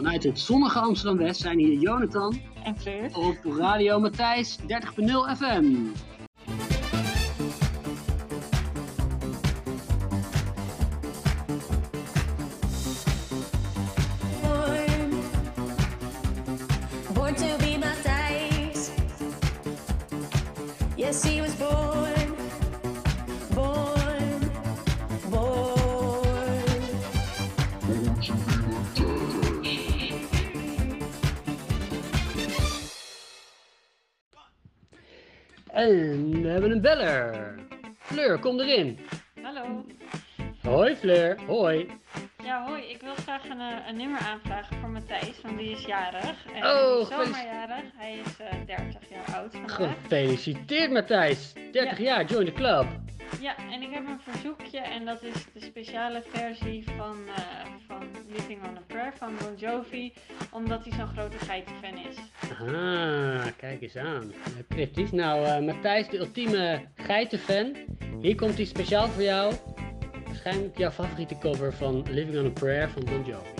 Vanuit het zonnige Amsterdam-West zijn hier Jonathan En Fleur? op Radio Matthijs 30.0 FM. Born, born to be Matthijs. Yes, En we hebben een beller. Fleur, kom erin. Hallo. Hoi Fleur, hoi. Ja, hoi. Ik wil graag een, eh, een nummer aanvragen voor Matthijs, want die is jarig. En Oh, zomerjarig. Hij is eh 30 jaar oud vandaag. Gefeliciteerd Matthijs. 30 jaar, join the club. Ja, en ik heb een verzoekje en dat is de speciale versie van, eh, van Living on a Prayer van Bon Jovi, omdat hij zo'n grote geitenfan is. Ah, kijk eens aan. Cryptisch. Nou, eh, Matthijs, de ultieme geitenfan. Hier komt hij speciaal voor jou. Waarschijnlijk jouw favoriete cover van Living on a Prayer van Bon Jovi.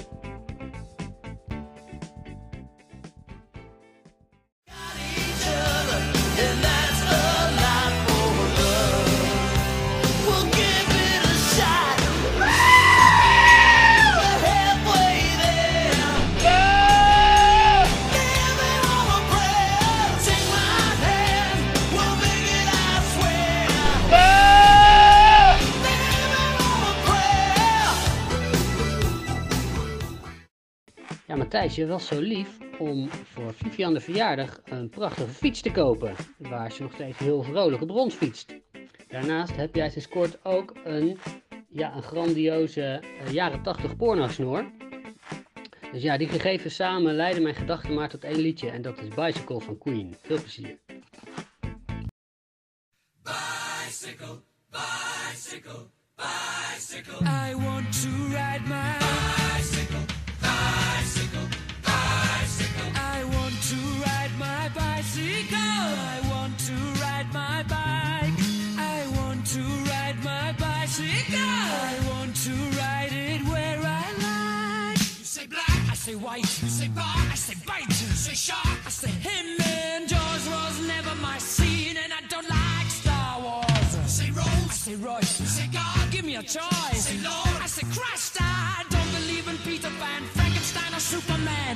Matthijs, je was zo lief om voor Vivian de verjaardag een prachtige fiets te kopen. Waar ze nog steeds heel vrolijk op rondfietst. Daarnaast heb jij sinds kort ook een, ja, een grandioze eh, jaren 80 pornosnoor. Dus ja, die gegevens samen leiden mijn gedachten maar tot één liedje. En dat is Bicycle van Queen. Veel plezier. I want to ride my bicycle, bicycle, my bicycle. I want to ride it where I like. You say black, I say white. You say bar, I say bite. You say shark, I say him. And Jaws was never my scene, and I don't like Star Wars. You say Rose, I say Royce. You say God, give me a choice. You Say Lord, I say Christ. I don't believe in Peter Pan, Frankenstein, or Superman.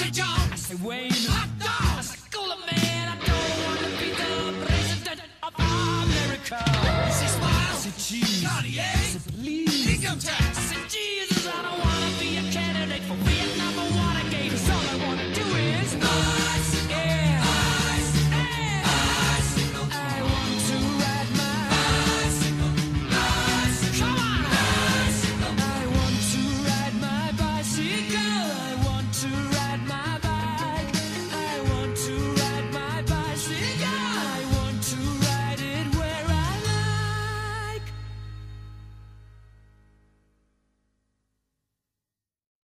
I call a. I don't want to be the president of America. Smiles? Cheese? Cartier? Please? Income tax.